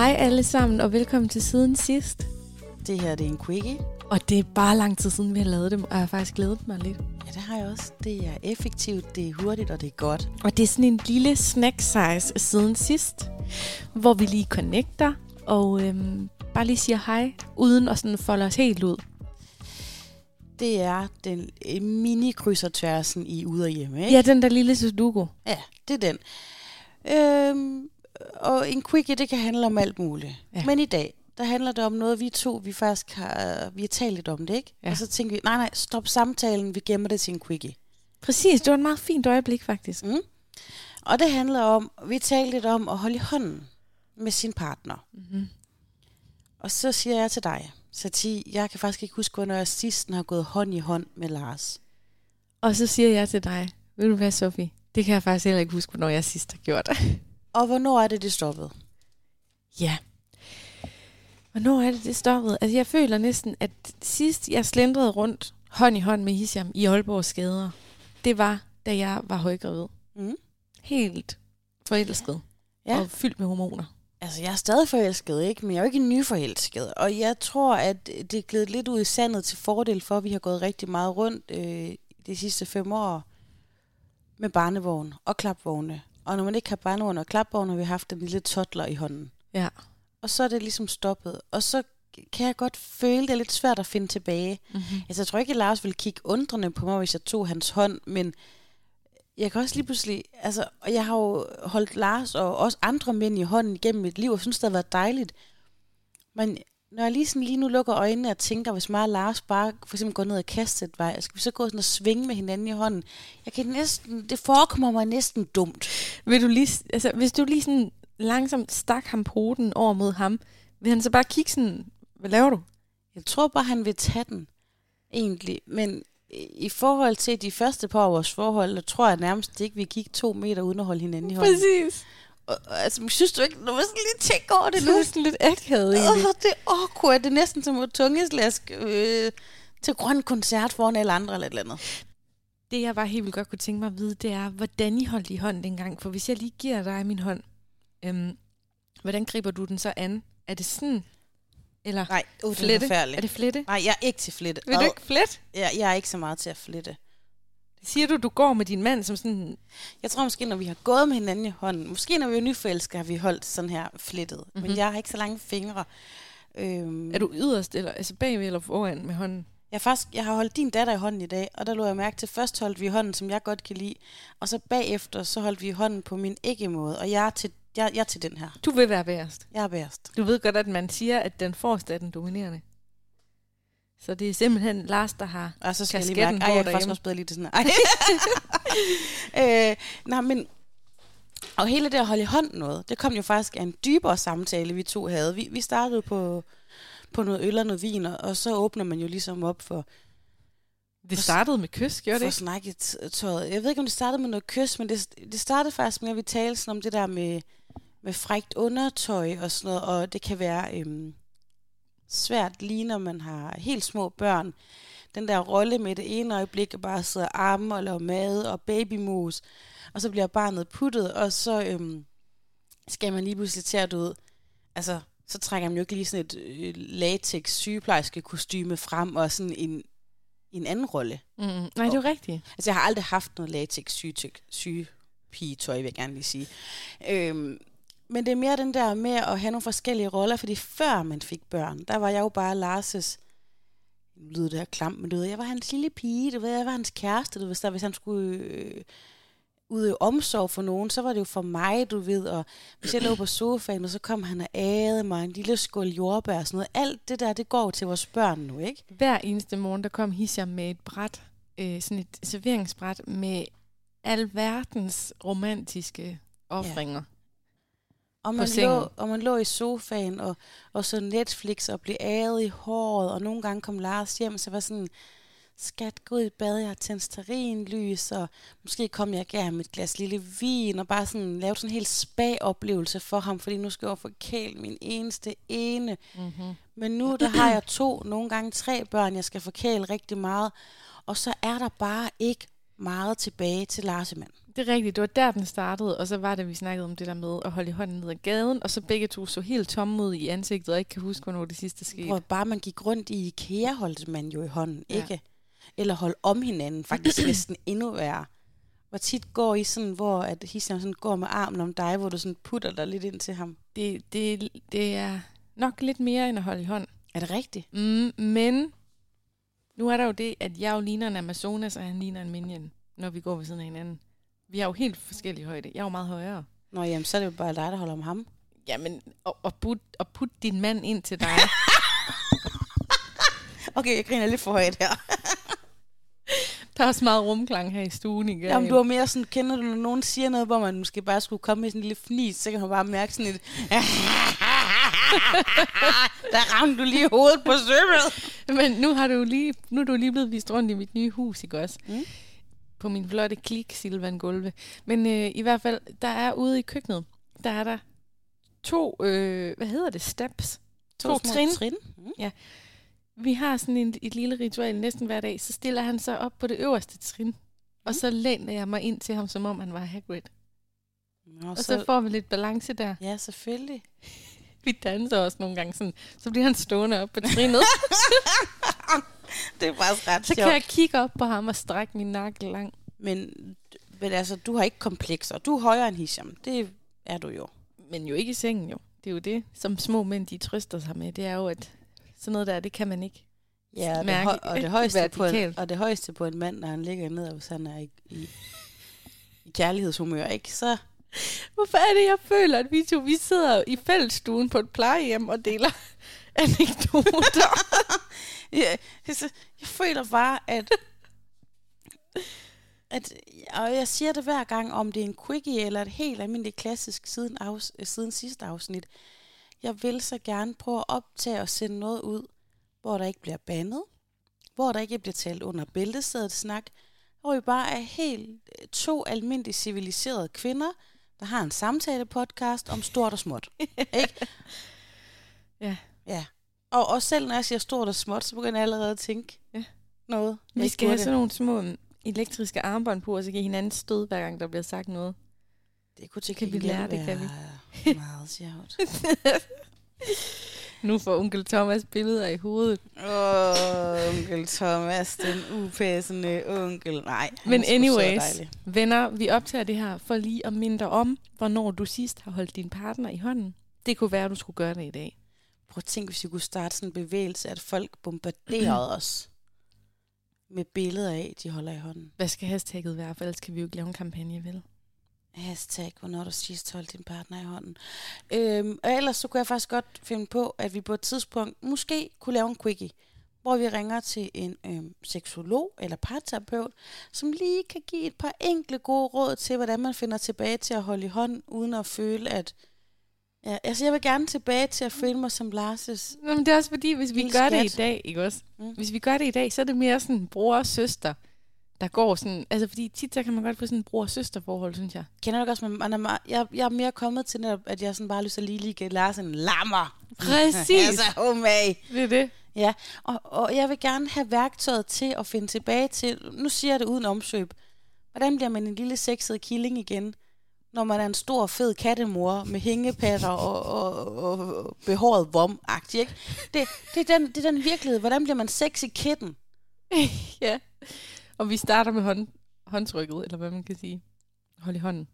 Hej alle sammen, og velkommen til Siden Sidst. Det her det er en quickie. Og det er bare lang tid siden, vi har lavet dem, og jeg har faktisk glædet mig lidt. Ja, det har jeg også. Det er effektivt, det er hurtigt, og det er godt. Og det er sådan en lille snack size Siden Sidst, hvor vi lige connecter, og øhm, bare lige siger hej, uden at sådan folde os helt ud. Det er den øh, mini krydsertørsen i Ude og Hjemme, ikke? Ja, den der lille Sudoku. Ja, det er den. Øhm, og en quickie, det kan handle om alt muligt. Ja. Men i dag, der handler det om noget, vi to, vi faktisk har, vi har talt lidt om det, ikke? Ja. Og så tænker vi, nej, nej, stop samtalen, vi gemmer det til en quickie. Præcis, det var et meget fint øjeblik faktisk. Mm. Og det handler om, vi talte lidt om at holde i hånden med sin partner. Mm-hmm. Og så siger jeg til dig, Sati, jeg kan faktisk ikke huske, hvornår jeg sidst har gået hånd i hånd med Lars. Og så siger jeg til dig, ved du hvad, Sofie? Det kan jeg faktisk heller ikke huske, hvornår jeg sidst har gjort det. Og hvornår er det, det stoppede? Ja. Hvornår er det, det stoppede? Altså, jeg føler næsten, at sidst jeg slendrede rundt hånd i hånd med Hisham i Aalborg Skader, det var, da jeg var højgravid. Mm. Helt forelsket Ja. og fyldt med hormoner. Altså, jeg er stadig forelsket, ikke? Men jeg er jo ikke nyforelsket. Og jeg tror, at det er glædet lidt ud i sandet til fordel for, at vi har gået rigtig meget rundt øh, de sidste fem år med barnevogn og klapvogne. Og når man ikke har barnevogn og klapvogn, har vi haft en lille toddler i hånden. Ja. Og så er det ligesom stoppet. Og så kan jeg godt føle, det er lidt svært at finde tilbage. Mm-hmm. Altså, jeg tror ikke, at Lars ville kigge undrende på mig, hvis jeg tog hans hånd, men jeg kan også lige pludselig, altså, og jeg har jo holdt Lars og også andre mænd i hånden igennem mit liv, og synes, det har været dejligt. Men når jeg lige, sådan, lige nu lukker øjnene og tænker, hvis mig og Lars bare for eksempel går ned og kaster et vej, skal vi så gå sådan og svinge med hinanden i hånden? Jeg kan næsten, det forekommer mig næsten dumt. Vil du lige, altså, hvis du lige sådan langsomt stak ham poten over mod ham, vil han så bare kigge sådan, hvad laver du? Jeg tror bare, han vil tage den, egentlig. Men i forhold til de første par vores forhold, der tror jeg nærmest ikke, vi gik to meter uden at holde hinanden i hånden. Præcis. Altså, synes du ikke, når man sådan lige tænker over det Det nu? er sådan lidt akavet egentlig. Åh, det er awkward. Det er næsten som et tungeslask øh, til grøn koncert foran alle andre eller et eller andet. Det jeg bare helt vildt godt kunne tænke mig at vide, det er, hvordan I holdt i hånd dengang. For hvis jeg lige giver dig min hånd, øhm, hvordan griber du den så an? Er det sådan? Eller Nej, uh, det er flette? Er det flette? Nej, jeg er ikke til flette. Vil du ikke flet? Jeg, jeg er ikke så meget til at flette. Siger du, du går med din mand som sådan... Jeg tror måske, når vi har gået med hinanden i hånden, måske når vi er nyforelskede, har vi holdt sådan her flettet. Mm-hmm. Men Mhm. jeg har ikke så lange fingre. Øhm, Er du yderst, eller altså bagved eller foran med hånden? Jeg, faktisk, jeg har holdt din datter i hånden i dag, og der lå jeg mærke til, først holdt vi hånden, som jeg godt kan lide, og så bagefter, så holdt vi hånden på min ikke-måde, og jeg er, til, jeg, jeg er til den her. Du vil være værst. Jeg er værst. Du ved godt, at man siger, at den forreste er den dominerende. Så det er simpelthen Lars, der har... Og så skal jeg lige mærke, ej, jeg kan faktisk også bedre lide det sådan her. Øh, nej, men... Og hele det at holde i hånden noget, det kom jo faktisk af en dybere samtale, vi to havde. Vi, vi startede på, på noget øl og noget vin, og, og så åbner man jo ligesom op for, Det startede med kys, gjorde det for ikke? snakketøjet. Jeg ved ikke, om det startede med noget kys, men det, det startede faktisk med, at vi talte sådan om det der med, med frægt undertøj og sådan noget, og det kan være øhm, svært lige, når man har helt små børn. Den der rolle med det ene øjeblik, at bare sidde og arme og lave mad og babymus, og så bliver barnet puttet, og så øhm, skal man lige pludselig til at ud. Altså, så trækker man jo ikke lige sådan et øh, latex sygeplejerske kostyme frem, og sådan en, en anden rolle. Mm, nej, det er jo rigtigt. Altså, jeg har aldrig haft noget latex sygetøj, sygepigetøj, vil jeg gerne lige sige. Øhm, men det er mere den der med at have nogle forskellige roller, fordi før man fik børn, der var jeg jo bare Lars' nu lyder det her klamt, men du ved, jeg var hans lille pige, du ved, jeg var hans kæreste, du ved, så hvis han skulle øh, udøve omsorg for nogen, så var det jo for mig, du ved, og hvis jeg lå på sofaen, og så kom han og ædede mig en lille skål jordbær og sådan noget, alt det der, det går til vores børn nu, ikke? Hver eneste morgen, der kom Hisham med et bræt, øh, sådan et serveringsbræt med alverdens romantiske offringer. Og man, lå, og man lå i sofaen og, og så Netflix og blev ædet i håret, og nogle gange kom Lars hjem, så var sådan, skat, gå ud i bad, jeg har tændt stearinlys, og måske kom jeg gerne med et glas lille vin, og bare sådan lavede sådan en helt spa-oplevelse for ham, fordi nu skal jeg forkæle min eneste ene. Mm-hmm. Men nu, der har jeg to, nogle gange tre børn, jeg skal forkæle rigtig meget, og så er der bare ikke meget tilbage til Lars mand. Det er rigtigt, det var der, den startede, og så var det, vi snakkede om det der med at holde i hånden ned ad gaden, og så begge to så helt tomme ud i ansigtet, og ikke kan huske, hvornår det sidste skete. Hvor bare man gik rundt i IKEA, holdt man jo i hånden, ja. ikke? Eller holdt om hinanden, faktisk næsten endnu værre. Hvor tit går I sådan, hvor at Hisham sådan går med armen om dig, hvor du sådan putter dig lidt ind til ham. Det, det, det er nok lidt mere end at holde i hånd. Er det rigtigt? Mm, men nu er der jo det, at jeg jo ligner en Amazonas, og han ligner en minion, når vi går ved siden af hinanden. Vi er jo helt forskellige højde. Jeg er jo meget højere. Nå jamen, så er det jo bare dig, der holder om ham. Jamen, og, og, put, og put din mand ind til dig. Okay, jeg griner lidt for højt her. der er også meget rumklang her i stuen igen. Jamen, du er mere sådan, kender du, når nogen siger noget, hvor man måske bare skulle komme med sådan en lille fnis, så kan man bare mærke sådan et... Der ramte du lige hovedet på sømmet. Men nu har du lige, nu er du lige blevet vist rundt i mit nye hus, ikke også? Mm. På min flotte klik Silvan gulve. Men øh, i hvert fald, der er ude i køkkenet, der er der to, øh, hvad hedder det, steps? To, små trin. trin. Mm. Vi har sådan en, et lille ritual næsten hver dag. Så stiller han sig op på det øverste trin. Og så læner jeg mig ind til ham, som om han var Hagrid. Nå, Og så får vi lidt balance der. Ja, selvfølgelig. Vi danser også nogle gange sådan. Så bliver han stående op på trinet. Det er faktisk ret så sjovt. kan jeg kigge op på ham og strække min nakke lang. Men, men altså, du har ikke komplekser. Du er højere end Hisham. Det er du jo. Men jo ikke i sengen jo. Det er jo det, som små mænd de trøster sig med. Det er jo, at sådan noget der, det kan man ikke. Ja, og det, Mærke- høj, og, det højeste på en, og det højeste på en mand, når han ligger ned, hvis han er i, i, i kærlighedshumør, ikke? Så Hvorfor er det, jeg føler, at vi to vi sidder i fællesstuen på et plejehjem og deler anekdoter? Ja, altså, jeg føler bare, at, at, og jeg siger det hver gang, om det er en quickie eller et helt almindeligt klassisk siden, afs, siden sidste afsnit. Jeg vil så gerne prøve at optage og sende noget ud, hvor der ikke bliver bandet, hvor der ikke bliver talt under bæltestedet snak, hvor vi bare er helt øh, to almindelige civiliserede kvinder, der har en samtale-podcast om stort og småt. ikke? Ja. Ja. Og, og selv når jeg siger stort og småt, så begynder jeg allerede at tænke Ja. noget. vi skal have sådan nogle små mm, elektriske armbånd på, og så give hinanden stød, hver gang der bliver sagt noget. Det kunne til Kan vi lære det, kan vi? Meget sjovt. Nu får onkel Thomas billeder i hovedet. Åh, onkel Thomas, den upassende onkel. Nej, Men anyways, venner, vi optager det her for lige at minde dig om, hvornår du sidst har holdt din partner i hånden. Det kunne være, at du skulle gøre det i dag. Prøv at tænke, hvis vi kunne starte sådan en bevægelse, at folk bombarderede os med billeder af, de holder i hånden. Hvad skal hashtagget være, for ellers kan vi jo ikke lave en kampagne, vel? Hashtag, hvornår du sidst holdt din partner i hånden. Øhm, og ellers så kunne jeg faktisk godt finde på, at vi på et tidspunkt måske kunne lave en quickie, hvor vi ringer til en øhm, seksolog eller parterapeut, som lige kan give et par enkle gode råd til, hvordan man finder tilbage til at holde i hånden, uden at føle, at... Ja, altså jeg vil gerne tilbage til at føle mig som Lars' Nå, men det er også fordi, hvis vi Lille gør det i skat. dag, ikke også? Mm. Hvis vi gør det i dag, så er det mere sådan bror og søster, der går sådan... Altså, fordi tit så kan man godt få sådan en bror og søster forhold, synes jeg. Kender du også, man er meget, jeg, jeg er mere kommet til netop, at jeg sådan bare har lyst til at lige give Lars en lammer. Præcis. altså, oh my. Det er det. Ja, og, og jeg vil gerne have værktøjet til at finde tilbage til, nu siger jeg det uden omsøb, hvordan bliver man en lille sexet killing igen, når man er en stor, fed kattemor med hængepatter og, og, og, og behåret vom ikke? Det, det, er den, det er den virkelighed. Hvordan bliver man sexy kitten? ja. Og vi starter med hånd, håndtrykket, eller hvad man kan sige. Hold i hånden.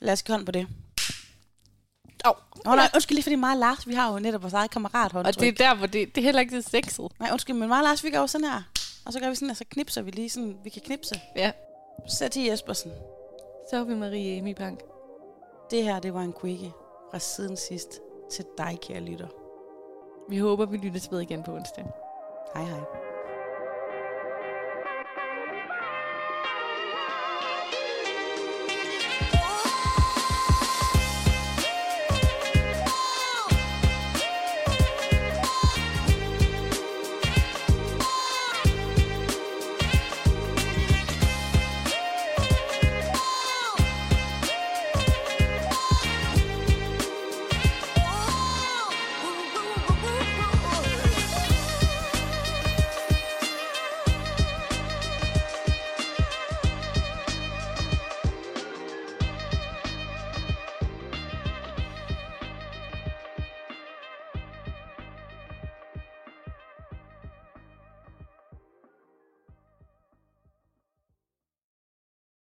Lad os give hånd på det. Åh oh, nej, undskyld lige, fordi mig og Lars, vi har jo netop vores eget kammerat Og det er der, hvor det, det er heller ikke så sexet. Nej, undskyld, men mig og Lars, vi gør jo sådan her. Og så gør vi sådan, og så knipser vi lige sådan, vi kan knipse. Ja. Sæt i Jespersen. Så er vi Marie Amy Bank. Det her, det var en quickie fra siden sidst til dig, kære lytter. Vi håber, vi lyttes ved igen på onsdag. Hej hej.